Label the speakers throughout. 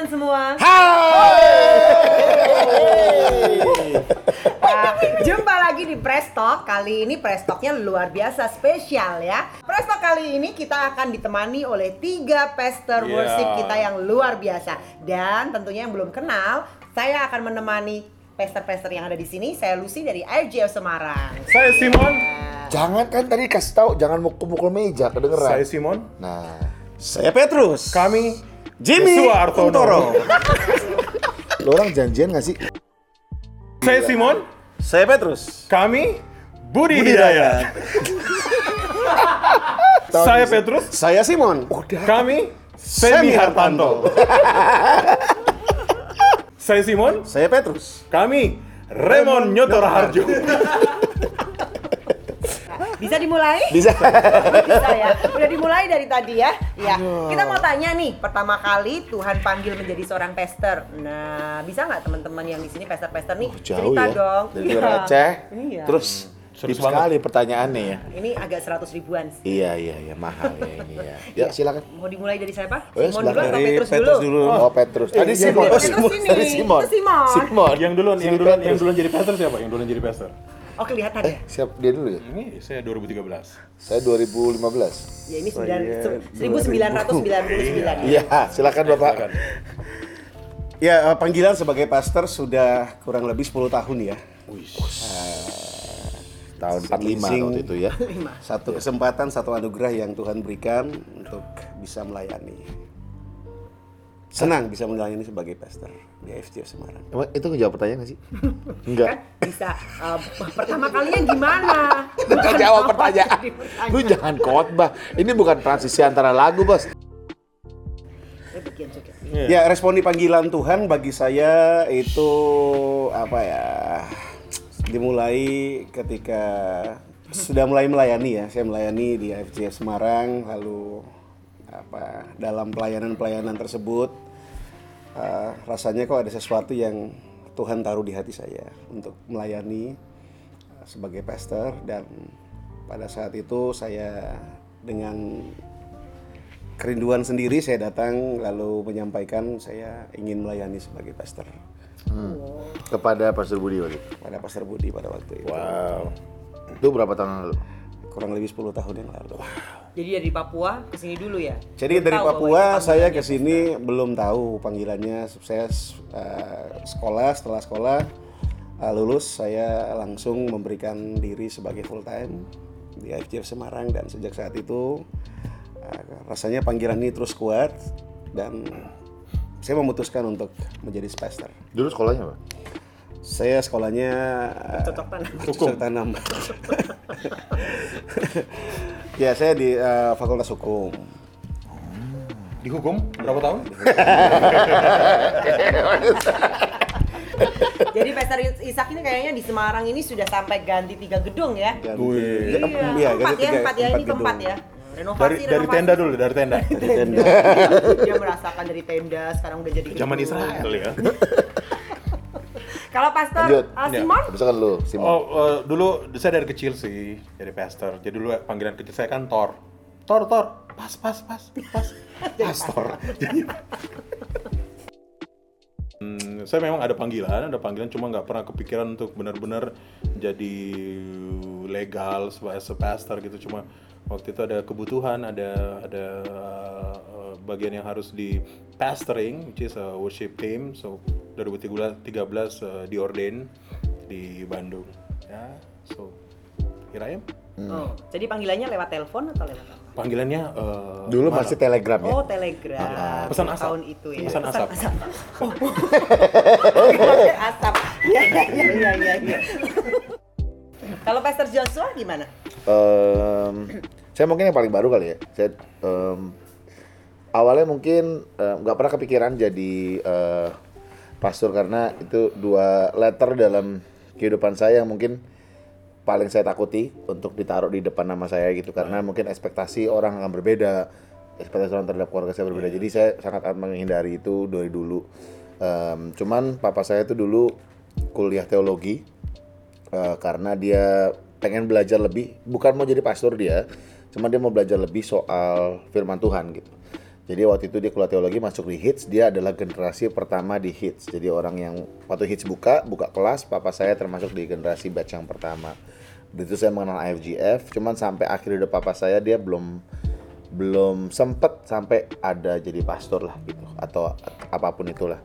Speaker 1: teman-teman semua. Nah, jumpa lagi di Prestok. Kali ini Prestoknya luar biasa spesial ya. Prestok kali ini kita akan ditemani oleh tiga pester
Speaker 2: Yeah.
Speaker 1: worship kita yang luar biasa. Dan tentunya yang belum kenal, saya akan menemani pester-pester yang ada di sini. Saya Lucy dari IGF Semarang.
Speaker 2: Saya Simon.
Speaker 3: Jangan kan tadi kasih tahu jangan mukul-mukul meja kedengeran.
Speaker 2: Saya Simon.
Speaker 3: Nah,
Speaker 4: Saya Petrus.
Speaker 2: Kami
Speaker 4: Jimmy. Kuntoro.
Speaker 3: lo orang janjian gak sih?
Speaker 2: Saya Simon.
Speaker 4: Saya Petrus.
Speaker 2: Kami Budi,
Speaker 4: Budi
Speaker 2: Hidayat. Saya Petrus.
Speaker 4: Saya Simon.
Speaker 2: Kami Semi Hartanto. Saya Simon.
Speaker 4: Saya Petrus.
Speaker 2: Kami Raymond Nyotor Harjo.
Speaker 1: Bisa dimulai?
Speaker 3: Bisa.
Speaker 1: Bisa ya. Udah dimulai dari tadi ya. Ya. Kita mau tanya nih, pertama kali Tuhan panggil menjadi seorang pester. Nah, bisa nggak teman-teman yang di sini pester-pester nih
Speaker 3: Jauh
Speaker 1: cerita
Speaker 3: ya.
Speaker 1: dong?
Speaker 3: Dari
Speaker 1: Iya.
Speaker 3: receh.
Speaker 1: Iya.
Speaker 3: Terus
Speaker 2: Serius
Speaker 3: deep sekali pertanyaannya ya.
Speaker 1: Ini agak 100 ribuan sih.
Speaker 3: Iya iya iya mahal ya ini ya. Ya silakan.
Speaker 1: Mau dimulai dari siapa?
Speaker 3: Oh, ya,
Speaker 1: Simon dulu atau Petrus,
Speaker 4: Petrus
Speaker 1: dulu?
Speaker 4: dulu.
Speaker 3: Oh, Petrus. Tadi
Speaker 2: iya,
Speaker 3: Simon.
Speaker 2: iya.
Speaker 3: Oh,
Speaker 1: Petrus
Speaker 3: Simon. Simon.
Speaker 1: Simon.
Speaker 3: Simon.
Speaker 2: Yang duluan, yang duluan, yang
Speaker 3: Petrus.
Speaker 2: duluan jadi pastor siapa? Yang duluan jadi pastor?
Speaker 1: Oh, kelihatan
Speaker 3: Eh,
Speaker 1: ya?
Speaker 3: siap dia dulu ya?
Speaker 2: Ini saya 2013.
Speaker 3: Saya 2015.
Speaker 1: Ya ini
Speaker 4: Saya
Speaker 1: 1999
Speaker 3: Iya, silakan Bapak.
Speaker 2: Silakan.
Speaker 4: Ya, eh, panggilan sebagai pastor sudah kurang lebih 10 tahun ya.
Speaker 3: Tahun 45
Speaker 4: Amazing.
Speaker 3: waktu itu ya.
Speaker 4: Satu kesempatan, satu anugerah yang Tuhan berikan untuk bisa melayani. Senang bisa melayani sebagai pastor di FGF Semarang.
Speaker 3: Emang itu ngejawab pertanyaan gak sih?
Speaker 1: kan
Speaker 3: Enggak.
Speaker 1: bisa uh, pertama kalinya gimana?
Speaker 3: Bukan jawab pertanyaan. Lu jangan khotbah. Ini bukan transisi antara lagu, Bos.
Speaker 4: Ya, respon di panggilan Tuhan bagi saya itu apa ya? Dimulai ketika sudah mulai melayani ya. Saya melayani di FGF Semarang lalu apa dalam pelayanan-pelayanan tersebut eh, rasanya kok ada sesuatu yang Tuhan taruh di hati saya untuk melayani eh, sebagai pastor dan pada saat itu saya dengan kerinduan sendiri saya datang lalu menyampaikan saya ingin melayani sebagai pastor
Speaker 3: Kepada Pastor Budi waktu itu.
Speaker 4: pada pastor Budi pada waktu itu
Speaker 3: Wow. Itu berapa tahun lalu?
Speaker 4: Kurang lebih 10 tahun yang lalu.
Speaker 1: Jadi dari Papua ke sini dulu ya?
Speaker 4: Jadi
Speaker 1: Belum
Speaker 4: dari Papua saya ke sini belum tahu panggilannya. Saya eh, sekolah setelah sekolah eh, lulus saya langsung memberikan diri sebagai full time di FGF Semarang dan sejak saat itu eh, rasanya panggilan ini terus kuat dan saya memutuskan untuk menjadi pastor.
Speaker 3: Dulu sekolahnya apa?
Speaker 4: Saya sekolahnya eh,
Speaker 1: Cocok tanam.
Speaker 4: Cocok tanam. ya saya di eh, Fakultas Hukum.
Speaker 2: Dihukum berapa tahun?
Speaker 1: Jadi Pastor Ishak ini kayaknya di Semarang ini sudah sampai ganti tiga gedung ya?
Speaker 4: Ganti-
Speaker 2: Wih.
Speaker 4: ya,
Speaker 1: Iya,
Speaker 4: iya,
Speaker 1: empat
Speaker 4: ganti
Speaker 1: ya,
Speaker 4: tiga-
Speaker 1: empat ya, ini keempat ya. Renovasi,
Speaker 2: Dari dari
Speaker 1: renovasi.
Speaker 2: tenda dulu, dari tenda.
Speaker 4: Tenda.
Speaker 1: Dia merasakan dari tenda, sekarang udah jadi
Speaker 2: Zaman
Speaker 1: gedung.
Speaker 2: Israel ya.
Speaker 1: Kalau Pastor
Speaker 3: Lanjut.
Speaker 1: uh,
Speaker 2: Ya.
Speaker 1: Simon,
Speaker 3: Bisa kan lu, Simon?
Speaker 2: Oh, eh, dulu saya dari kecil sih jadi pastor. Jadi dulu panggilan kecil saya kan Thor. Thor, Thor. Pas, pas, pas, pas. Pastor. Jadi Hmm, saya memang ada panggilan, ada panggilan cuma nggak pernah kepikiran untuk benar-benar jadi legal sebagai pastor gitu. Cuma waktu itu ada kebutuhan, ada ada uh, bagian yang harus di pastoring, which is a worship team. So 2013 uh, diordain di Bandung. Ya, so here I.
Speaker 1: oh, jadi panggilannya lewat telepon atau lewat apa?
Speaker 2: Panggilannya uh,
Speaker 3: Dulu
Speaker 2: mana?
Speaker 3: masih telegram ya?
Speaker 1: Oh, telegram.
Speaker 2: Pesan asap.
Speaker 1: Tahun itu ya.
Speaker 2: Pesan asap.
Speaker 1: Oh. Pesan asap. Iya, iya, iya, iya, iya. Kalau Pastor Joshua gimana?
Speaker 3: Em, saya mungkin yang paling baru kali ya. Saya em, awalnya mungkin nggak pernah kepikiran jadi eh, pastor karena itu dua letter dalam kehidupan saya yang mungkin paling saya takuti untuk ditaruh di depan nama saya gitu. Karena mungkin ekspektasi orang akan berbeda ekspektasi orang terhadap keluarga saya berbeda. Jadi saya sangat menghindari itu dari dulu. Em, cuman papa saya itu dulu kuliah teologi Eh, karena dia pengen belajar lebih bukan mau jadi pastor dia cuma dia mau belajar lebih soal firman Tuhan gitu Jadi waktu itu dia kuliah teologi masuk di Hits, dia adalah generasi pertama di Hits. Jadi orang yang waktu Hits buka, buka kelas, papa saya termasuk di generasi batch yang pertama. Begitu saya mengenal IFGF, cuman sampai akhir hidup papa saya dia belum belum sempet sampai ada jadi pastor lah gitu atau apa pun itulah.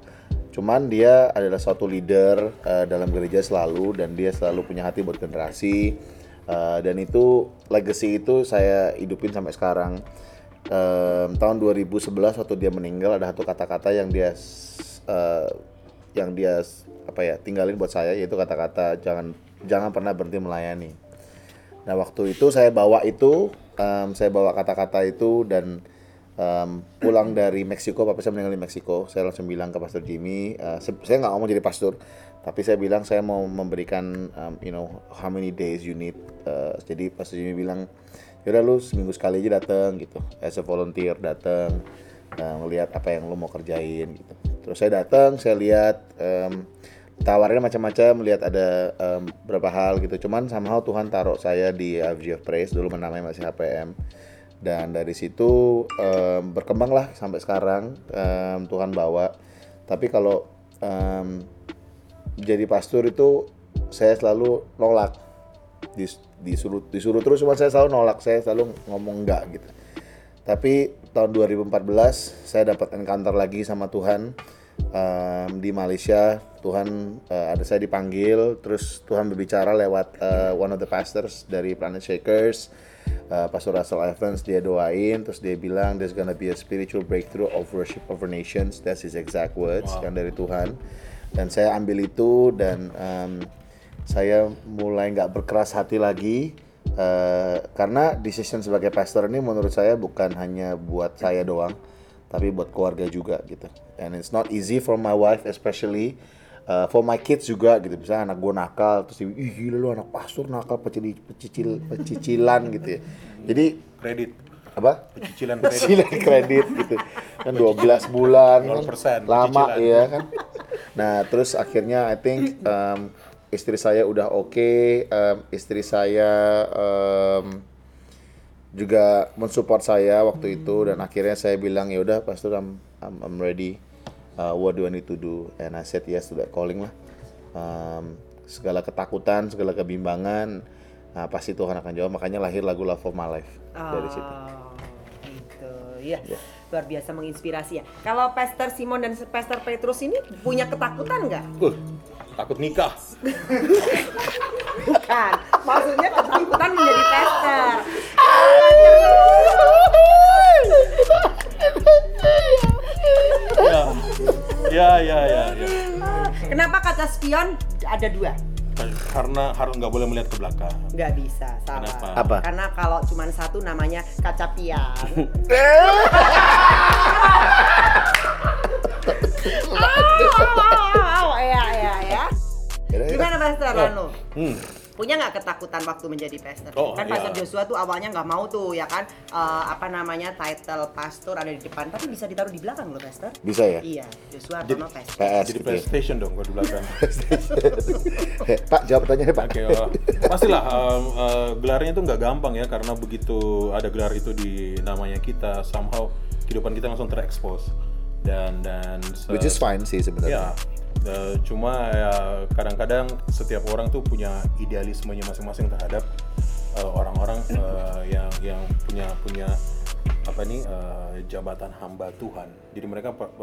Speaker 3: Cuman dia adalah suatu leader eh, dalam gereja selalu dan dia selalu punya hati buat generasi Eh, dan itu legacy itu saya hidupin sampai sekarang. Em, tahun 2011 waktu dia meninggal ada satu kata-kata yang dia eh, yang dia apa ya tinggalin buat saya yaitu kata-kata jangan jangan pernah berhenti melayani. Nah waktu itu saya bawa itu, em, saya bawa kata-kata itu dan em, pulang dari Meksiko, papa saya meninggal di Meksiko. Saya langsung bilang ke Pastor Jimmy, se- saya nggak ngomong jadi pastor, tapi saya bilang saya mau memberikan, em, you know, how many days you need. Eh, jadi Pastor Jimmy bilang, yaudah lu seminggu sekali aja datang gitu, as a volunteer datang, eh, ngelihat apa yang lu mau kerjain gitu. Terus saya datang, saya lihat. em, tawarin macam-macam melihat ada em, beberapa hal gitu cuman somehow Tuhan taruh saya di FGF Praise dulu namanya masih HPM dan dari situ em, berkembang lah sampai sekarang em, Tuhan bawa tapi kalau em, jadi pastor itu saya selalu nolak Dis- disuruh disuruh terus cuma saya selalu nolak saya selalu ngomong enggak gitu tapi tahun 2014 saya dapat encounter lagi sama Tuhan em, di Malaysia. Tuhan eh, ada saya dipanggil, terus Tuhan berbicara lewat eh, one of the pastors dari Planet Shakers, eh, Pastor Russell Evans. Dia doain, terus dia bilang there's gonna be a spiritual breakthrough of worship over nations. That's his exact words yang dari Tuhan. Dan saya ambil itu dan em, saya mulai nggak berkeras hati lagi eh, karena decision sebagai pastor ini menurut saya bukan hanya buat saya doang tapi buat keluarga juga gitu and it's not easy for my wife especially uh, for my kids juga gitu misalnya anak gue nakal terus dia, ih gila lu anak pastor nakal pecicil pecicil pecicilan gitu ya jadi
Speaker 2: Kredit.
Speaker 3: apa
Speaker 2: Cicilan kredit.
Speaker 3: cicilan kredit gitu kan 12 bulan kan
Speaker 2: 0%
Speaker 3: lama
Speaker 2: cicilan.
Speaker 3: ya kan nah terus akhirnya I think um, istri saya udah oke um, istri saya um, juga mensupport saya waktu itu dan akhirnya saya bilang ya udah pastor I'm, I'm I'm ready. Uh, what do I need to do? And I said yes to that calling lah. Um, segala ketakutan segala kebimbangan nah, pasti Tuhan akan jawab. Makanya lahir lagu Love of My Life dari situ.
Speaker 1: Oh, gitu. Ya, luar biasa menginspirasi ya. Kalau Pastor Simon dan Pastor Petrus ini punya ketakutan nggak?
Speaker 2: Uh, takut nikah.
Speaker 1: Bukan. Maksudnya ketakutan menjadi pastor.
Speaker 2: Ya, ya, ya, ya. ya.
Speaker 1: Kenapa kaca spion ada dua?
Speaker 2: Karena harus nggak boleh melihat ke belakang.
Speaker 1: Nggak bisa, salah.
Speaker 2: Kenapa?
Speaker 3: Apa?
Speaker 1: Karena kalau cuma satu namanya kaca pian. Pastor Rano?
Speaker 2: Hmm.
Speaker 1: Punya nggak ketakutan waktu menjadi pastor?
Speaker 2: Oh,
Speaker 1: kan
Speaker 2: iya.
Speaker 1: Pastor Joshua tuh awalnya nggak mau tuh ya kan eh, apa namanya title pastor ada di depan tapi bisa ditaruh di belakang loh pastor.
Speaker 3: bisa ya
Speaker 1: Iya, Joshua
Speaker 2: Jadi-
Speaker 1: Artono pastor.
Speaker 3: PS
Speaker 2: Jadi
Speaker 3: gitu ya.
Speaker 2: PlayStation dong kalau di belakang.
Speaker 3: Eh, Pak jawab pertanyaannya Pak
Speaker 2: Oke, oh. pastilah um, uh, gelarnya itu nggak gampang ya karena begitu ada gelar itu di namanya kita, somehow kehidupan kita langsung terekspos dan dan
Speaker 3: which is fine sih
Speaker 2: ya
Speaker 3: sebenarnya
Speaker 2: uh, cuma ya kadang-kadang setiap orang tuh punya idealismenya masing-masing terhadap uh, orang-orang uh, yang yang punya punya apa nih uh, jabatan hamba Tuhan. Jadi mereka pe-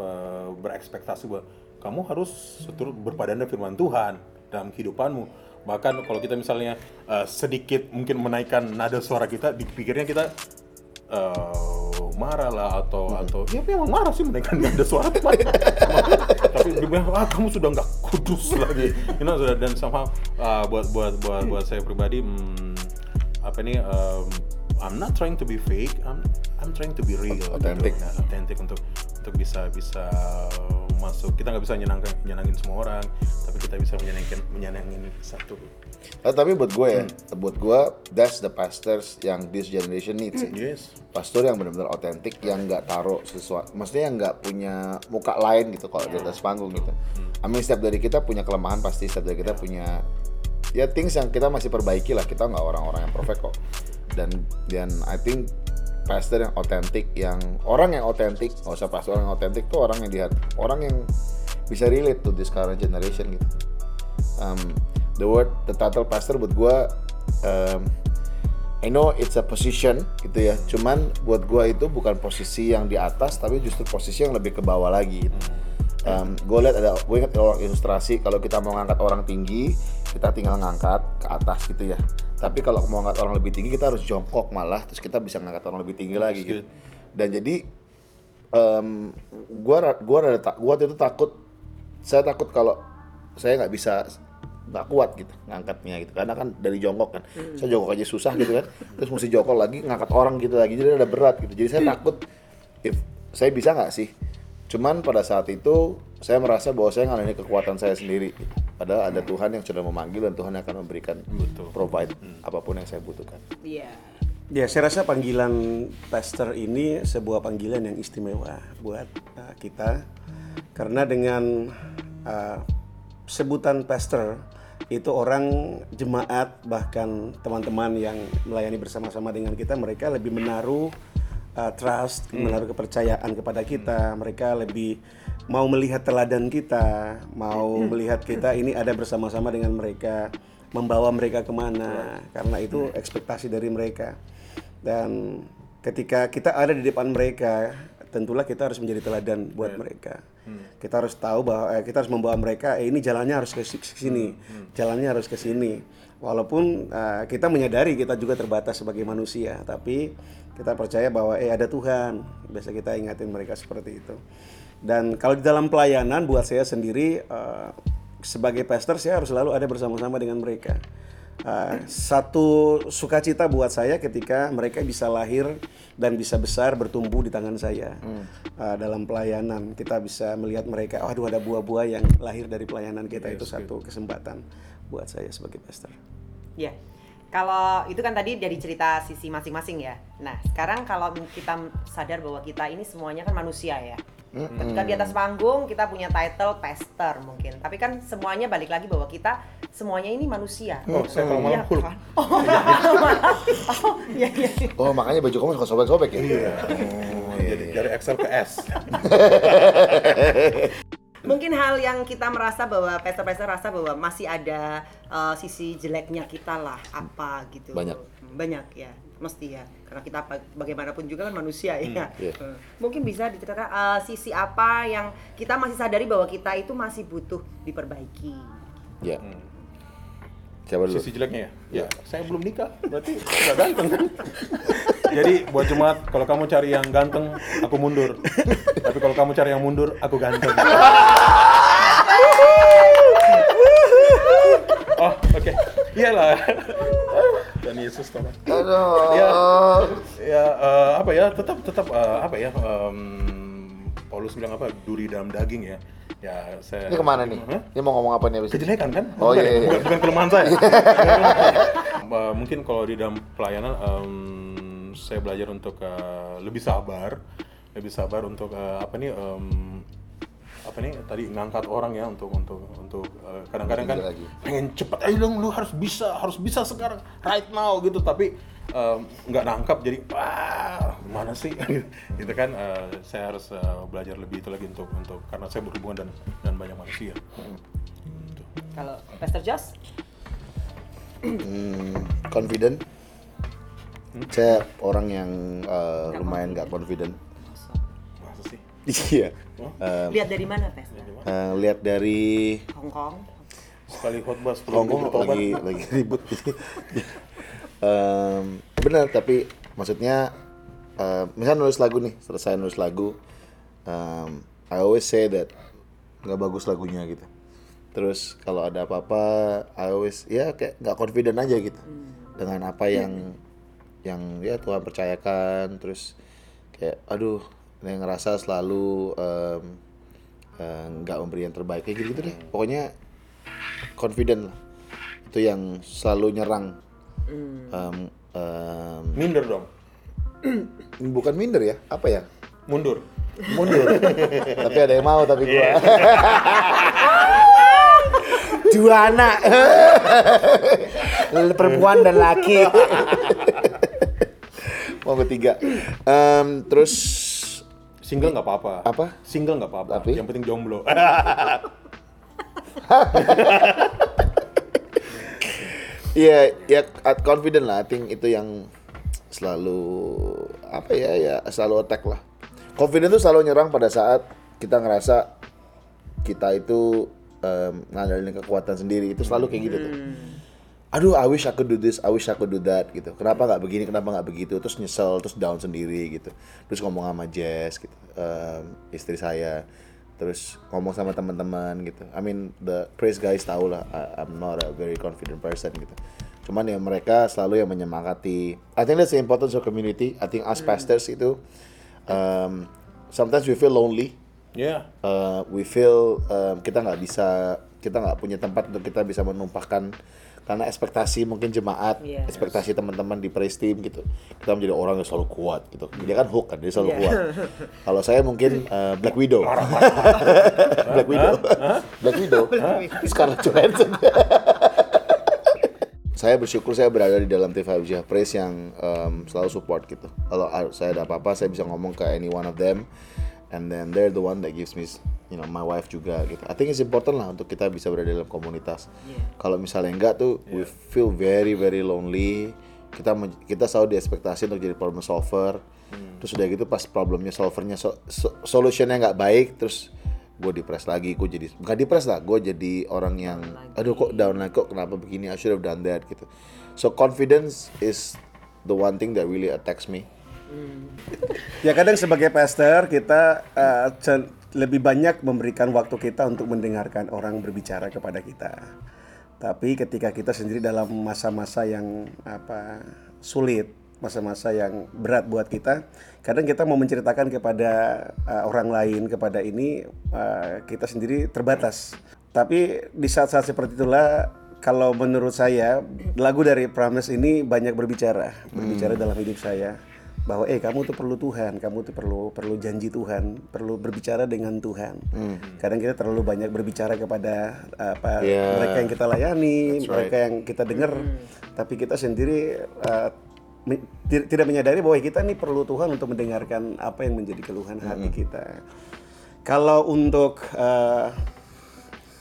Speaker 2: berekspektasi bahwa kamu harus seturut berpadan dengan firman Tuhan dalam kehidupanmu. Bahkan kalau kita misalnya uh, sedikit mungkin menaikkan nada suara kita, dipikirnya kita uh, marah lah atau atau ya memang marah sih menaikkan nada suara. Tapi dia bilang ah kamu sudah nggak kudus lagi you know, sudah dan sama uh, buat buat buat buat saya pribadi hmm, apa nih um, I'm not trying to be fake I'm I'm trying to be real
Speaker 3: Authentic.
Speaker 2: gitu. Nah, authentic untuk untuk bisa bisa masuk. Kita nggak bisa nyenangkan nyenangin semua orang tapi kita bisa menyenangkan menyenangin satu.
Speaker 3: Eh, tapi buat gue ya buat gue that's the pastors yang this generation needs sih.
Speaker 2: Yes.
Speaker 3: Pastor yang benar-benar otentik yang nggak taruh sesuatu maksudnya yang nggak punya muka lain gitu kalau di atas panggung gitu. I mean setiap dari kita punya kelemahan pasti setiap dari kita punya ya things yang kita masih perbaiki lah. Kita nggak orang-orang yang perfect kok. Dan dan I think pastor yang otentik yang orang yang otentik nggak usah pastor yang otentik tuh orang yang lihat orang yang bisa relate to this current generation gitu. Um, the word the title pastor buat gue um, I know it's a position gitu ya. Cuman buat gue itu bukan posisi yang di atas tapi justru posisi yang lebih ke bawah lagi gitu. Um, gue lihat ada gue ingat orang ilustrasi kalau kita mau ngangkat orang tinggi kita tinggal ngangkat ke atas gitu ya. Tapi kalau mau ngangkat orang lebih tinggi kita harus jongkok malah terus kita bisa ngangkat orang lebih tinggi lagi gitu. Dan jadi um, ra- gua rada tak gua waktu itu takut saya takut kalau saya nggak bisa nggak kuat gitu ngangkatnya gitu. Karena kan dari jongkok kan. Saya jongkok aja susah gitu kan. Terus mesti jongkok lagi ngangkat orang gitu lagi. Jadi ada berat gitu. Jadi saya takut if saya bisa nggak sih cuman pada saat itu saya merasa bahwa saya ngalamin kekuatan saya sendiri padahal ada Tuhan yang sudah memanggil dan Tuhan yang akan memberikan
Speaker 2: Betul.
Speaker 3: provide apa pun yang saya butuhkan
Speaker 1: Iya.
Speaker 4: Ya, saya rasa panggilan pastor ini sebuah panggilan yang istimewa buat uh, kita karena dengan uh, sebutan pastor itu orang jemaat bahkan teman-teman yang melayani bersama-sama dengan kita mereka lebih menaruh uh, trust, menaruh kepercayaan kepada kita. Mereka lebih mau melihat teladan kita, mau melihat kita ini ada bersama-sama dengan mereka, membawa mereka ke mana. Karena itu ekspektasi dari mereka. Dan ketika kita ada di depan mereka, tentulah kita harus menjadi teladan buat mereka. Kita harus tahu bahwa eh, kita harus membawa mereka, eh, ini jalannya harus ke si- ke sini, jalannya harus ke sini. Walaupun eh, kita menyadari kita juga terbatas sebagai manusia, tapi kita percaya bahwa eh ada Tuhan. Biasa kita ingatin mereka seperti itu. Dan kalau di dalam pelayanan buat saya sendiri eh, sebagai pastor saya harus selalu ada bersama-sama dengan mereka. Uh, satu sukacita buat saya ketika mereka bisa lahir dan bisa besar bertumbuh di tangan saya Uh, dalam pelayanan kita bisa melihat mereka waduh ada buah-buah yang lahir dari pelayanan kita itu satu kesempatan buat saya sebagai pastor
Speaker 1: Ya, kalau itu kan tadi dari cerita sisi masing-masing ya. Nah, sekarang kalau kita sadar bahwa kita ini semuanya kan manusia ya. Ketika di atas panggung kita punya title pastor mungkin, tapi kan semuanya balik lagi bahwa kita semuanya ini manusia.
Speaker 2: Oh, saya kalau malam
Speaker 1: Iya
Speaker 2: Hulk.
Speaker 1: kan? Oh, malah. oh, iya iya.
Speaker 3: oh makanya baju kamu suka sobek-sobek ya
Speaker 2: Iya.
Speaker 3: Oh, iya,
Speaker 2: Jadi
Speaker 3: iya.
Speaker 2: dari Excel ke S.
Speaker 1: Mungkin hal yang kita merasa bahwa pastor-pastor rasa bahwa masih ada uh, sisi jeleknya kita lah apa gitu.
Speaker 3: Banyak.
Speaker 1: Banyak ya, mesti ya. Karena kita bagaimanapun juga kan manusia ya.
Speaker 3: iya.
Speaker 1: Hmm. Mungkin bisa diceritakan uh, sisi apa yang kita masih sadari bahwa kita itu masih butuh diperbaiki.
Speaker 3: ya siapa dulu
Speaker 2: Sisi jeleknya ya? Ya, saya belum nikah, berarti nggak ganteng kan? Jadi buat jemaat, kalau kamu cari yang ganteng, aku mundur. Tapi kalau kamu cari yang mundur, aku ganteng. oh, oke. Iyalah. Dan Yesus tolong.
Speaker 3: aduh
Speaker 2: Ya, ya eh, apa ya? Tetap tetap eh, apa ya? em, Paulus bilang apa? Duri dalam daging ya. Ya, saya
Speaker 3: ini ke mana nih
Speaker 2: Hah?
Speaker 3: ini mau ngomong apa nih abis
Speaker 2: kejelekan kan?
Speaker 3: Oh,
Speaker 2: bukan,
Speaker 3: iya,
Speaker 2: ya?
Speaker 3: iya.
Speaker 2: bukan, bukan kelemahan saya. Uh, mungkin kalau di dalam pelayanan em, saya belajar untuk uh, lebih sabar, lebih sabar untuk uh, apa nih em, apa nih tadi ngangkat orang ya untuk untuk untuk uh, kadang-kadang kan
Speaker 3: Tinggi lagi.
Speaker 2: pengen cepet ayo dong lu harus bisa harus bisa sekarang right now gitu tapi nggak nangkap jadi wah mana sih? Itu kan uh, saya harus uh, belajar lebih itu lagi untuk untuk karena saya berhubungan dan dan banyak manusia. Gitu.
Speaker 1: Kalau Pastor Josh,
Speaker 3: Hmm, confident. Saya orang yang uh, lumayan nggak confident.
Speaker 2: masa sih?
Speaker 3: Iya. Um,
Speaker 1: lihat dari mana Pastor?
Speaker 3: uh, lihat dari
Speaker 1: Hong Kong.
Speaker 2: sekali khotbah sebelum
Speaker 3: Hongkong lagi lagi ribut Em, benar tapi maksudnya eh, misalnya nulis lagu nih selesai nulis lagu em, I always say that nggak bagus lagunya gitu. Terus kalau ada apa-apa I always ya kayak nggak confident aja gitu. Dengan apa yang yang ya Tuhan percayakan terus kayak aduh yang ngerasa selalu eh, nggak memberi yang terbaik kayak gitu, gitu deh. Pokoknya confident lah. Itu yang selalu nyerang Em, em,
Speaker 2: minder dong
Speaker 3: bukan minder ya apa ya
Speaker 2: mundur
Speaker 3: mundur tapi ada yang mau tapi gua dua anak perempuan dan laki Monggo tiga. Em, terus
Speaker 2: Single nggak apa-apa.
Speaker 3: Apa?
Speaker 2: Single nggak apa-apa.
Speaker 3: Tapi?
Speaker 2: Yang penting jomblo.
Speaker 3: Iya, ya at- confident lah. I think itu yang selalu apa ya ya selalu attack lah. Confident itu selalu nyerang pada saat kita ngerasa kita itu em, ngandalin kekuatan sendiri. Itu selalu kayak gitu tuh. Aduh, I wish I could do this, I wish I could do that gitu. Kenapa nggak begini, kenapa nggak begitu? Terus nyesel, terus down sendiri gitu. Terus ngomong sama Jess gitu, em, istri saya. Terus ngomong sama teman-teman gitu. I mean the praise guys tahu lah, I- I'm not a very confident person gitu. Cuman ya mereka selalu yang menyemangati. I think that's the importance of community. I think us pastors itu um, sometimes we feel lonely
Speaker 2: Ya.
Speaker 3: uh, we feel um, kita nggak bisa kita nggak punya tempat untuk kita bisa menumpahkan karena ekspektasi mungkin jemaat
Speaker 1: Yes.
Speaker 3: ekspektasi teman-teman di praise team gitu kita menjadi orang yang selalu kuat gitu. Dia kan hook kan dia selalu
Speaker 1: Yeah.
Speaker 3: kuat. Kalau saya mungkin uh, Black Widow. Black Widow. Black Widow. Scarlett Johansson. Saya bersyukur saya berada di dalam T5J Praise yang um, selalu support gitu. Kalau saya ada apa-apa saya bisa ngomong ke any one of them. And then they're the one that gives me you know my wife juga gitu. I think it's important lah untuk kita bisa berada dalam komunitas. Kalau misalnya enggak tuh we feel very very lonely. Kita kita selalu diekspektasi untuk jadi problem solver. Terus udah gitu pas problemnya solvernya so, so- solutionnya nggak baik terus gue depres lagi gue jadi bukan depres lah gue jadi orang yang aduh kok down lagi kok kenapa begini I should have done that gitu so confidence is the one thing that really attacks me
Speaker 4: Ya kadang sebagai pastor kita cen- lebih banyak memberikan waktu kita untuk mendengarkan orang berbicara kepada kita. Tapi ketika kita sendiri dalam masa-masa yang apa sulit, masa-masa yang berat buat kita, kadang kita mau menceritakan kepada eh, orang lain kepada ini eh, kita sendiri terbatas. Tapi di saat-saat seperti itulah kalau menurut saya lagu dari Promise ini banyak berbicara, berbicara dalam hidup saya bahwa eh kamu tuh perlu Tuhan, kamu tuh perlu perlu janji Tuhan, perlu berbicara dengan Tuhan. Kadang kita terlalu banyak berbicara kepada apa
Speaker 3: Yeah.
Speaker 4: mereka yang kita layani,
Speaker 3: That's
Speaker 4: mereka yang kita dengar, tapi kita sendiri uh, tidak menyadari bahwa kita nih perlu Tuhan untuk mendengarkan apa yang menjadi keluhan hati kita. Kalau untuk uh,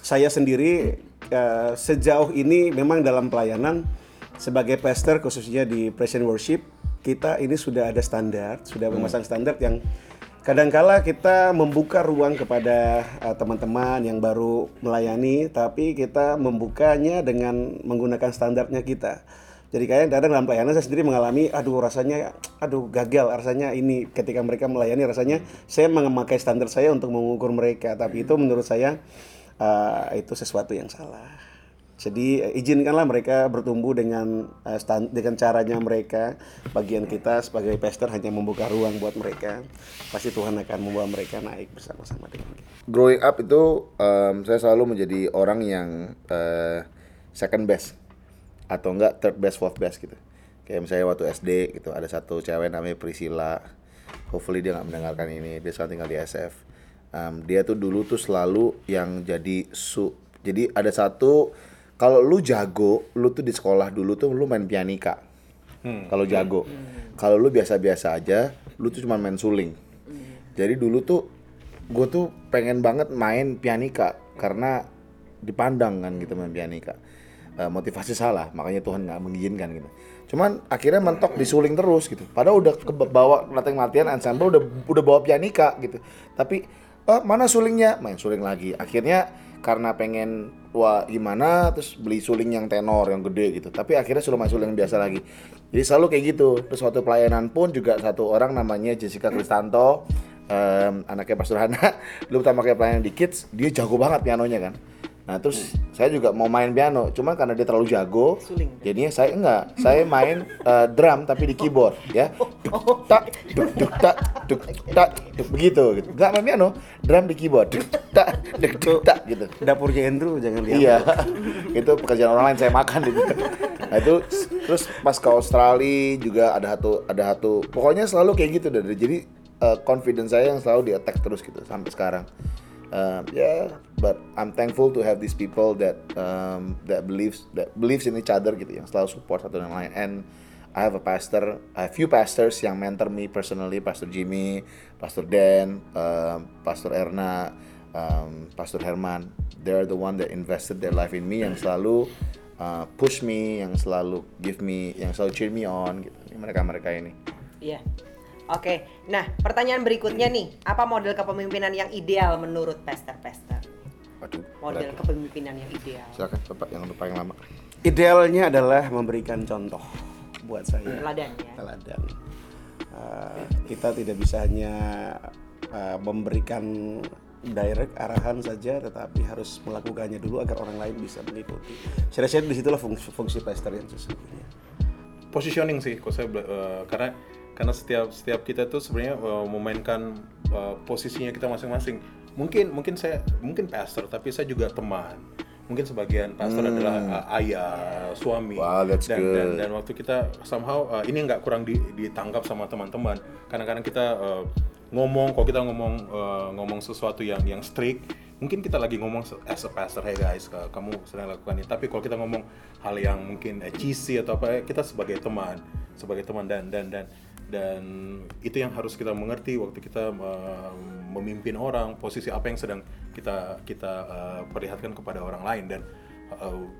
Speaker 4: saya sendiri uh, sejauh ini memang dalam pelayanan sebagai pastor khususnya di present worship kita ini sudah ada standar, sudah memasang standar yang kadangkala kita membuka ruang kepada uh, teman-teman yang baru melayani tapi kita membukanya dengan menggunakan standarnya kita. Jadi kayak kadang dalam pelayanan saya sendiri mengalami, aduh rasanya, aduh gagal, rasanya ini ketika mereka melayani rasanya saya memakai standar saya untuk mengukur mereka, tapi itu menurut saya uh, itu sesuatu yang salah. Jadi eh, izinkanlah mereka bertumbuh dengan eh, stan- dengan caranya mereka. Bagian kita sebagai pastor hanya membuka ruang buat mereka. Pasti Tuhan akan membawa mereka naik bersama-sama dengan kita.
Speaker 3: growing up itu um, saya selalu menjadi orang yang uh, second best atau enggak third best fourth best gitu kayak misalnya waktu SD gitu ada satu cewek namanya Priscilla hopefully dia nggak mendengarkan ini dia sekarang tinggal di SF Um, dia tuh dulu tuh selalu yang jadi su jadi ada satu kalau lu jago lu tuh di sekolah dulu tuh lu main pianika. Kalau jago. Kalau lu biasa-biasa aja lu tuh cuma main suling. Jadi dulu tuh gue tuh pengen banget main pianika. Karena dipandang kan gitu main pianika. Eh, motivasi salah makanya Tuhan nggak mengizinkan gitu. Cuman akhirnya mentok di suling terus gitu. Padahal udah ke bawa latihan latihan ensemble udah udah bawa pianika gitu. Tapi eh, mana sulingnya? Main suling lagi. Akhirnya karena pengen wah gimana? Terus beli suling yang tenor yang gede gitu. Tapi akhirnya suruh main suling yang biasa lagi. Jadi selalu kayak gitu. Terus waktu pelayanan pun juga satu orang namanya Jessica Kristanto em, anaknya Pastor Hana dulu pertama kali pelayanan di Kids dia jago banget pianonya kan nah terus saya juga mau main piano cuman karena dia terlalu jago
Speaker 1: Suling.
Speaker 3: jadinya saya enggak saya main eh, drum tapi di keyboard ya duk tak duk duk tak duk tak duk begitu gitu enggak main piano drum di keyboard duk tak duk duk tak gitu
Speaker 4: Dapurnya Andrew jangan diambil.
Speaker 3: Iya, itu pekerjaan orang lain saya makan itu. Nah itu terus pas ke Australia juga ada satu ada satu pokoknya selalu kayak gitu dari jadi eh, confidence saya yang selalu di attack terus gitu sampai sekarang. Um, yeah, but I'm thankful to have these people that um, that believes that believes in each other gitu yang selalu support satu dan lain and I have a pastor, a few pastors yang mentor me personally, Pastor Jimmy, Pastor Dan, um, Pastor Erna, um, Pastor Herman. They're the one that invested their life in me yang selalu uh, push me, yang selalu give me, yang selalu cheer me on. Gitu. Mereka-mereka ini.
Speaker 1: Iya. Oke. Nah, pertanyaan berikutnya nih, apa model kepemimpinan yang ideal menurut pester-pester?
Speaker 3: Waduh.
Speaker 1: Model
Speaker 3: berat.
Speaker 1: kepemimpinan yang ideal.
Speaker 3: Silakan Bapak yang paling lama.
Speaker 4: Idealnya adalah memberikan contoh buat saya.
Speaker 1: Teladan ya.
Speaker 4: Teladan. Uh, kita tidak bisa hanya uh, memberikan direct arahan saja, tetapi harus melakukannya dulu agar orang lain bisa mengikuti. Saya rasa di situlah fungsi, fungsi pastor yang sesungguhnya.
Speaker 2: positioning sih kok saya eh, karena karena setiap setiap kita tuh sebenarnya eh, memainkan eh, posisinya kita masing-masing. Mungkin mungkin saya mungkin pastor tapi saya juga teman. Mungkin sebagian pastor adalah eh, ayah suami.
Speaker 3: Wow, that's
Speaker 2: dan, dan
Speaker 3: good.
Speaker 2: dan waktu kita somehow eh, ini nggak kurang di- ditangkap sama teman-teman. Kadang-kadang kita eh, ngomong kalau kita ngomong eh, ngomong sesuatu yang yang strict mungkin kita lagi ngomong as a pastor hey guys ka- kamu sedang lakukan ini. Tapi kalau kita ngomong hal yang mungkin cheesy atau apa kita sebagai teman sebagai teman. Dan dan dan dan itu yang harus kita mengerti waktu kita eh, memimpin orang posisi apa yang sedang kita kita eh, perlihatkan kepada orang lain. Dan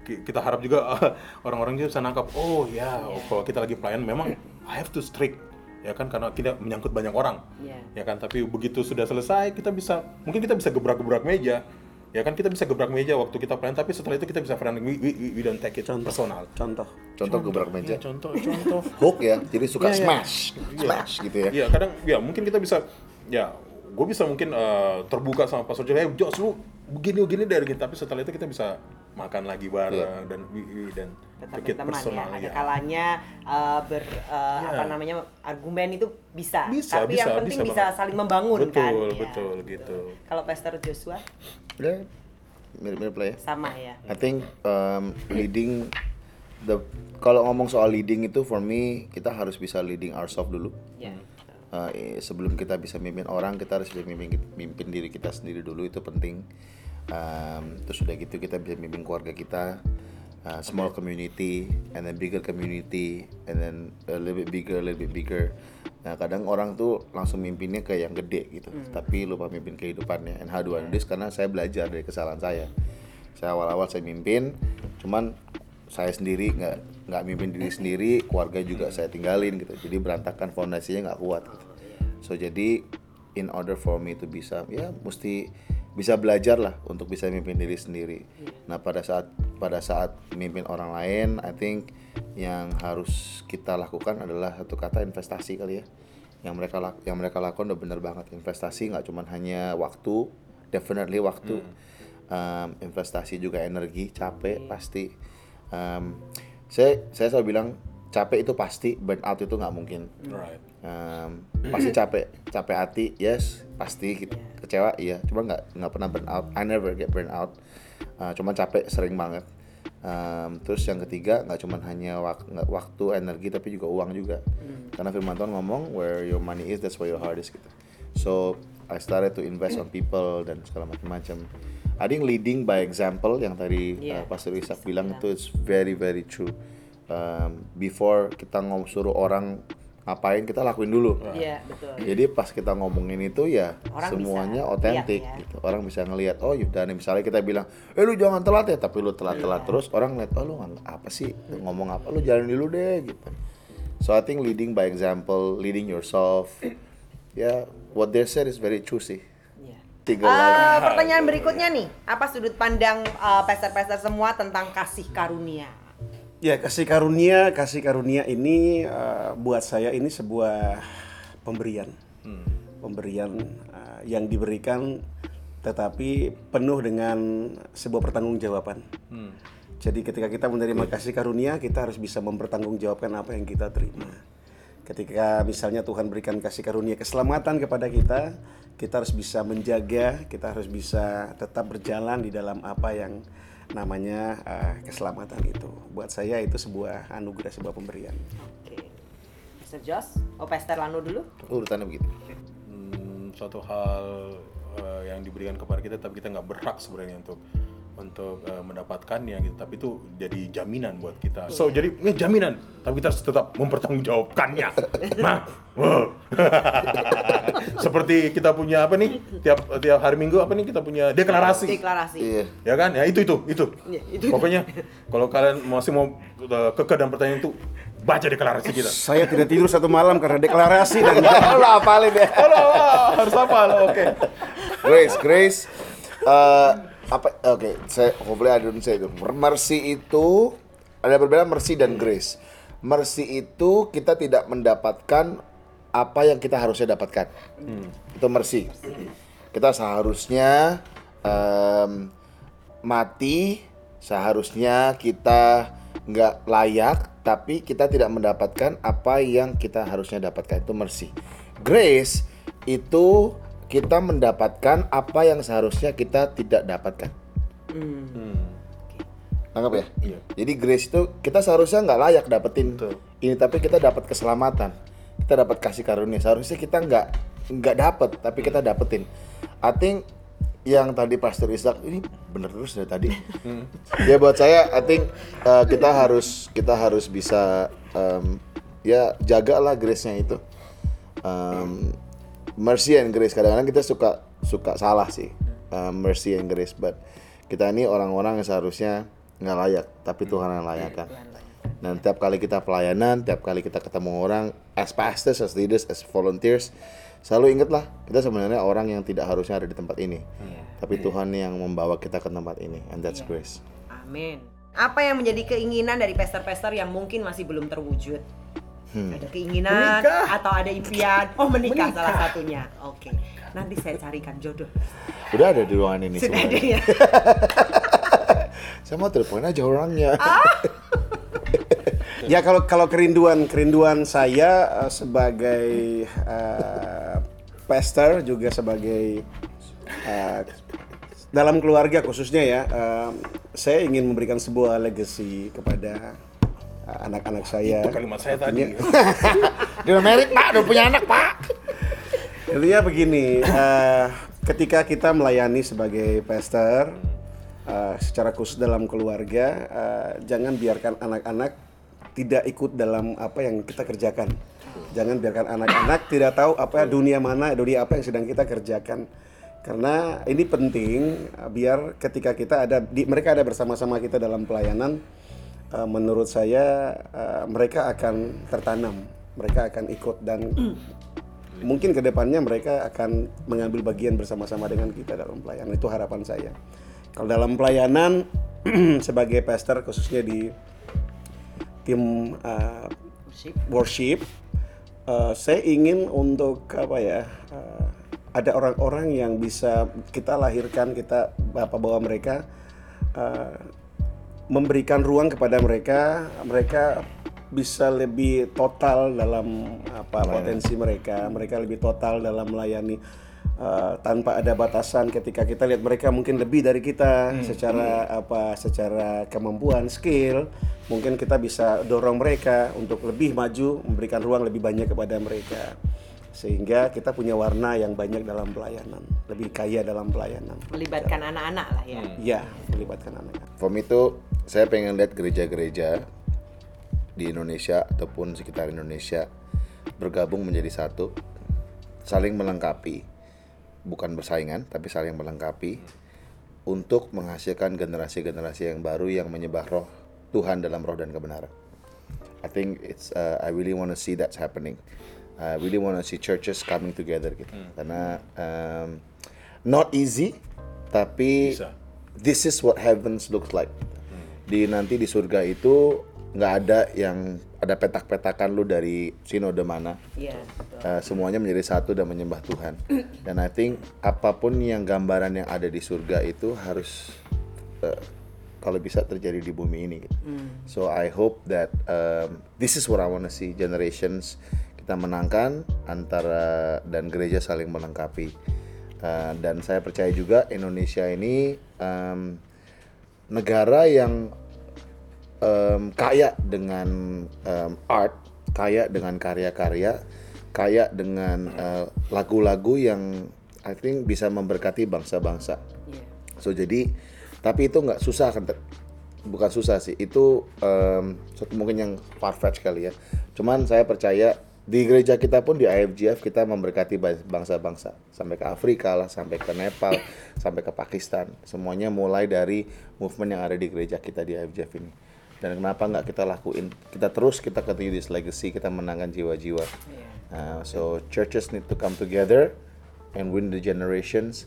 Speaker 2: ki- kita harap juga eh, orang-orang juga bisa nangkap oh ya kalau kita lagi pelayan memang I have to strict ya kan karena kita menyangkut banyak orang.
Speaker 1: Iya.
Speaker 2: ya kan tapi begitu sudah selesai kita bisa mungkin kita bisa gebrak-gebrak meja ya kan kita bisa gebrak meja waktu kita pelayan tapi setelah itu kita bisa friendly we, we, we- we don't take it personal
Speaker 4: Contoh.
Speaker 3: Contoh gebrak meja.
Speaker 2: Iya, contoh contoh
Speaker 3: Hook ya, jadi suka
Speaker 2: Iya, iya.
Speaker 3: smash, smash gitu ya.
Speaker 2: Iya kadang ya mungkin kita bisa ya gue bisa mungkin eh, terbuka sama Pastor Jos, eh Jos lu begini begini dari gitu tapi setelah itu kita bisa makan lagi bareng dan we- we- dan
Speaker 1: Tetap
Speaker 2: it
Speaker 1: teman ya.
Speaker 2: personal,
Speaker 1: Ada
Speaker 2: ya.
Speaker 1: kalanya uh, ber uh,
Speaker 2: Iya.
Speaker 1: apa namanya argumen itu bisa,
Speaker 2: Bisa,
Speaker 1: tapi
Speaker 2: bisa,
Speaker 1: yang penting
Speaker 2: bisa
Speaker 1: bisa,
Speaker 2: banget.
Speaker 1: saling membangun
Speaker 2: Betul,
Speaker 1: kan. Ya.
Speaker 2: betul, gitu.
Speaker 1: Kalau Pastor Joshua
Speaker 3: Udah mirip-mirip lah ya.
Speaker 1: sama ya.
Speaker 3: I think um, leading the kalau ngomong soal leading itu for me kita harus bisa leading ourselves dulu.
Speaker 1: Ya.
Speaker 3: Uh, eh, sebelum kita bisa mimpin orang kita harus bisa mimpin, mimpin diri kita sendiri dulu itu penting. Um, terus udah gitu kita bisa mimpin keluarga kita, uh, small community, and then bigger community, and then a little bit bigger, a little bit bigger. Nah kadang orang tuh langsung mimpinnya ke yang gede gitu, tapi lupa mimpin kehidupannya. And how do I do this? Karena saya belajar dari kesalahan saya. Saya awal-awal saya mimpin, cuman saya sendiri nggak nggak mimpin diri sendiri, keluarga juga saya tinggalin gitu. Jadi berantakan fondasinya nggak kuat. Gitu. So jadi in order for me to bisa ya mesti bisa belajar lah untuk bisa mimpin diri sendiri. Nah pada saat pada saat mimpin orang lain, I think yang harus kita lakukan adalah satu kata investasi kali ya. Yang mereka yang mereka lakukan udah bener banget investasi nggak cuman hanya waktu, definitely waktu, Um, investasi juga energi, capek pasti. Um, saya saya selalu bilang capek itu pasti, burnout itu nggak mungkin.
Speaker 2: Right.
Speaker 3: Um, pasti capek capek hati yes pasti gitu. kecewa iya. Cuma nggak nggak pernah burn out. I never get burn out. Uh, cuma capek sering banget. Um, terus yang ketiga nggak cuma hanya wak- waktu energi tapi juga uang juga. Karena firman Tuhan ngomong where your money is that's where your heart is gitu. So I started to invest on people dan segala macam-macam. I think leading by example yang tadi
Speaker 1: Iya.
Speaker 3: uh, Pastor Ishak bilang itu is very very true. Um, before kita ngomong suruh orang ngapain kita lakuin dulu
Speaker 1: Iya, betul.
Speaker 3: jadi pas kita ngomongin itu ya
Speaker 1: Orang
Speaker 3: semuanya otentik
Speaker 1: lihat ya.
Speaker 3: gitu. Orang bisa ngelihat oh yaudah nih misalnya kita bilang, "Eh lu jangan telat ya." Tapi lu telat-telat terus orang ngeliat, "Oh lu apa sih? Ngomong apa? Lu jalan dulu deh." gitu. So I think leading by example, leading yourself. Ya, what they said is very true sih.
Speaker 1: Iya. Eh,
Speaker 3: lagi.
Speaker 1: pertanyaan berikutnya nih, apa sudut pandang eh, pester-pester semua tentang kasih karunia?
Speaker 4: Ya kasih karunia, kasih karunia ini eh, buat saya ini sebuah pemberian, pemberian eh, yang diberikan, tetapi penuh dengan sebuah pertanggungjawaban. Jadi ketika kita menerima kasih karunia, kita harus bisa mempertanggungjawabkan apa yang kita terima. Ketika misalnya Tuhan berikan kasih karunia keselamatan kepada kita, kita harus bisa menjaga, kita harus bisa tetap berjalan di dalam apa yang namanya eh, keselamatan itu. Buat saya itu sebuah anugerah, sebuah pemberian.
Speaker 1: Oke. Pastor Jos, oh Pastor Lano dulu?
Speaker 3: Urutannya begitu.
Speaker 2: Hmm, suatu hal eh, yang diberikan kepada kita tapi kita nggak berhak sebenarnya untuk untuk uh, mendapatkannya gitu tapi itu jadi jaminan buat kita so jadi ini jaminan tapi kita harus tetap mempertanggungjawabkannya nah wow. seperti kita punya apa nih tiap tiap hari minggu apa nih kita punya deklarasi
Speaker 1: Deklarasi.
Speaker 3: Iya.
Speaker 2: ya kan ya itu itu itu
Speaker 1: Iya, itu.
Speaker 2: pokoknya kalau kalian masih mau uh, kekeh dan pertanyaan itu baca deklarasi kita
Speaker 4: Saya tidak tidur satu malam karena deklarasi dan
Speaker 3: Lo apalin ya.
Speaker 2: halo wah, harus apa lo oke
Speaker 3: Grace, Grace. eh, apa? Oke, saya hopefully I don't say itu. Mercy itu ada perbedaan mercy dan grace. Mercy itu kita tidak mendapatkan apa yang kita harusnya dapatkan. Itu mercy. Kita seharusnya em, mati, seharusnya kita nggak layak, tapi kita tidak mendapatkan apa yang kita harusnya dapatkan. Itu mercy. Grace itu kita mendapatkan apa yang seharusnya kita tidak dapatkan. Anggap ya?
Speaker 2: Iya.
Speaker 3: Jadi grace itu kita seharusnya nggak layak dapetin
Speaker 2: Betul.
Speaker 3: ini, tapi kita dapat keselamatan, kita dapat kasih karunia. Seharusnya kita nggak nggak dapet, tapi kita dapetin. I think yang tadi Pastor Ishak ini bener terus dari tadi. ya buat saya, I think uh, kita harus kita harus bisa um, ya jagalah grace-nya itu. Um, mercy and grace kadang-kadang kita suka suka salah sih uh, mercy and grace, but kita ini orang-orang yang seharusnya nggak layak, tapi Tuhan yang layakkan. Dan tiap kali kita pelayanan, tiap kali kita ketemu orang, as pastors, as leaders, as volunteers, selalu ingatlah kita sebenarnya orang yang tidak harusnya ada di tempat ini, tapi Tuhan yang membawa kita ke tempat ini, and that's grace.
Speaker 1: Amin. Apa yang menjadi keinginan dari pester-pester yang mungkin masih belum terwujud? Ada keinginan
Speaker 2: Menikah.
Speaker 1: atau ada impian? Oh menikah, salah satunya. Oke. Nanti saya carikan jodoh.
Speaker 3: Udah ada di ruangan ini
Speaker 1: Sudah ada
Speaker 3: sebenarnya.
Speaker 1: ya.
Speaker 3: Saya mau telepon aja orangnya.
Speaker 4: Ya kalau kalau kerinduan kerinduan saya eh, sebagai eh, pastor juga sebagai eh, dalam keluarga khususnya ya, eh, saya ingin memberikan sebuah legacy kepada anak-anak saya.
Speaker 2: itu kalimat saya tadi
Speaker 3: Dia married pak, udah punya anak pak.
Speaker 4: Intinya begini, eh, ketika kita melayani sebagai pastor, eh, secara khusus dalam keluarga, eh, jangan biarkan anak-anak tidak ikut dalam apa yang kita kerjakan. Jangan biarkan anak-anak tidak tahu apa dunia mana, dunia apa yang sedang kita kerjakan. Karena ini penting biar ketika kita ada di, mereka ada bersama-sama kita dalam pelayanan, eh, menurut saya eh, mereka akan tertanam, mereka akan ikut dan mungkin ke depannya mereka akan mengambil bagian bersama-sama dengan kita dalam pelayanan. Itu harapan saya. Kalau dalam pelayanan sebagai pastor khususnya di tim uh, worship. uh, saya ingin untuk apa ya uh, ada orang-orang yang bisa kita lahirkan kita apa bawa mereka uh, memberikan ruang kepada mereka mereka bisa lebih total dalam apa potensi mereka. Mereka lebih total dalam melayani uh, tanpa ada batasan ketika kita lihat mereka mungkin lebih dari kita secara apa secara kemampuan skill. Mungkin kita bisa dorong mereka untuk lebih maju memberikan ruang lebih banyak kepada mereka sehingga kita punya warna yang banyak dalam pelayanan lebih kaya dalam pelayanan
Speaker 1: Melibatkan anak-anak lah ya.
Speaker 4: ya melibatkan anak-anak
Speaker 3: From itu saya pengen lihat gereja-gereja di Indonesia ataupun sekitar Indonesia bergabung menjadi satu, saling melengkapi, bukan bersaingan tapi saling melengkapi untuk menghasilkan generasi-generasi yang baru yang menyembah roh Tuhan dalam roh dan kebenaran. I think it's uh, I really want to see that's happening. I really want to see churches coming together gitu. Karena um, not easy tapi
Speaker 2: Bisa.
Speaker 3: this is what heavens looks like. Di nanti di surga itu nggak ada yang ada petak-petakan lu dari sinode mana.
Speaker 1: Iya, betul.
Speaker 3: Uh, semuanya menjadi satu dan menyembah Tuhan. Dan I think apa pun yang gambaran yang ada di surga itu harus uh, kalau bisa terjadi di bumi ini. gitu. So I hope that um, this is what I wanna see generations kita menangkan antara dan gereja saling melengkapi. Uh, dan saya percaya juga Indonesia ini um, negara yang um, kaya dengan um, art, kaya dengan karya-karya, kaya dengan uh, lagu-lagu yang I think bisa memberkati bangsa-bangsa.
Speaker 1: Iya.
Speaker 3: So jadi Tapi itu nggak susah kan? Bukan susah sih, itu suatu mungkin yang far-fetched kali ya. Cuman saya percaya di gereja kita pun di IFGF kita memberkati ba- bangsa-bangsa sampai ke Afrika lah, sampai ke Nepal, sampai ke Pakistan. Semuanya mulai dari movement yang ada di gereja kita di IFGF ini. Dan kenapa nggak kita lakuin? Kita terus kita continue this legacy, kita menangkan jiwa-jiwa. Uh, so churches need to come together and win the generations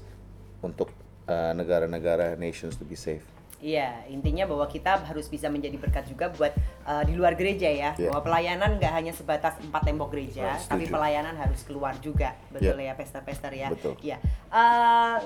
Speaker 3: untuk uh, negara-negara nations to be safe.
Speaker 1: Iya, intinya bahwa kita harus bisa menjadi berkat juga buat uh, di luar gereja ya.
Speaker 3: Iya.
Speaker 1: Bahwa pelayanan nggak hanya sebatas empat tembok gereja,
Speaker 3: Oh,
Speaker 1: tapi pelayanan harus keluar juga. Betul
Speaker 3: Iya.
Speaker 1: ya, pester-pester ya.
Speaker 3: Betul.
Speaker 1: Iya. Uh,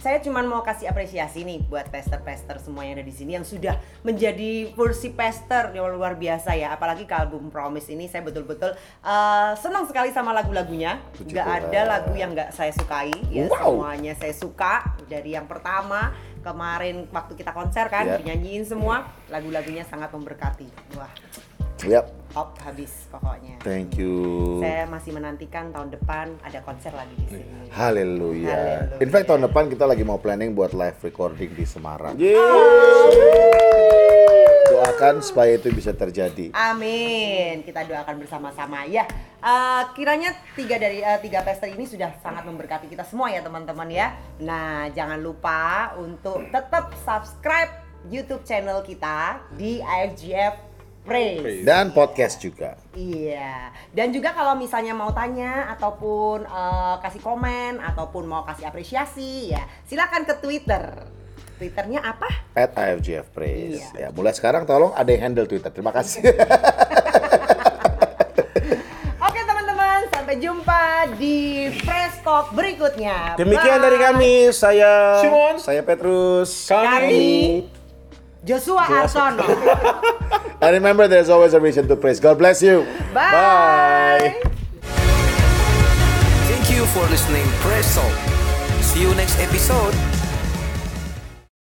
Speaker 1: saya cuma mau kasih apresiasi nih buat pester-pester semua yang ada di sini yang sudah menjadi versi pester yang luar biasa ya. Apalagi ke album Promise ini saya betul-betul uh, senang sekali sama lagu-lagunya. Nggak
Speaker 3: Tuhan.
Speaker 1: ada lagu yang nggak saya sukai. Ya
Speaker 3: Wow.
Speaker 1: semuanya saya suka dari yang pertama kemarin waktu kita konser kan
Speaker 3: Ya.
Speaker 1: dinyanyiin semua lagu-lagunya sangat memberkati. Wah,
Speaker 3: Yap,
Speaker 1: top habis pokoknya.
Speaker 3: thank you.
Speaker 1: Saya masih menantikan tahun depan ada konser lagi di sini.
Speaker 3: Haleluya.
Speaker 1: Haleluya.
Speaker 3: In fact tahun depan kita lagi mau planning buat live recording di Semarang. Doakan supaya itu bisa terjadi.
Speaker 1: Amin. Kita doakan bersama-sama ya. Eh, kiranya tiga dari eh, tiga pester ini sudah sangat memberkati kita semua ya teman-teman ya. Nah jangan lupa untuk tetap subscribe YouTube channel kita di IFGF Praise.
Speaker 3: Dan podcast juga.
Speaker 1: Iya. Dan juga kalau misalnya mau tanya ataupun eh, kasih komen ataupun mau kasih apresiasi ya, silakan ke Twitter. Twitternya apa?
Speaker 3: At IFGF Praise.
Speaker 1: Iya.
Speaker 3: Ya, mulai sekarang tolong ada yang handle Twitter. Terima kasih.
Speaker 1: Oke teman-teman, sampai jumpa di Press Talk berikutnya.
Speaker 4: Demikian
Speaker 1: Bye.
Speaker 4: dari kami, saya
Speaker 2: Simon.
Speaker 4: saya Petrus.
Speaker 1: Kami Joshua Arsono.
Speaker 3: And remember there's always a reason to praise. God bless you.
Speaker 1: Bye.
Speaker 5: Thank you for listening Press Talk. See you next episode.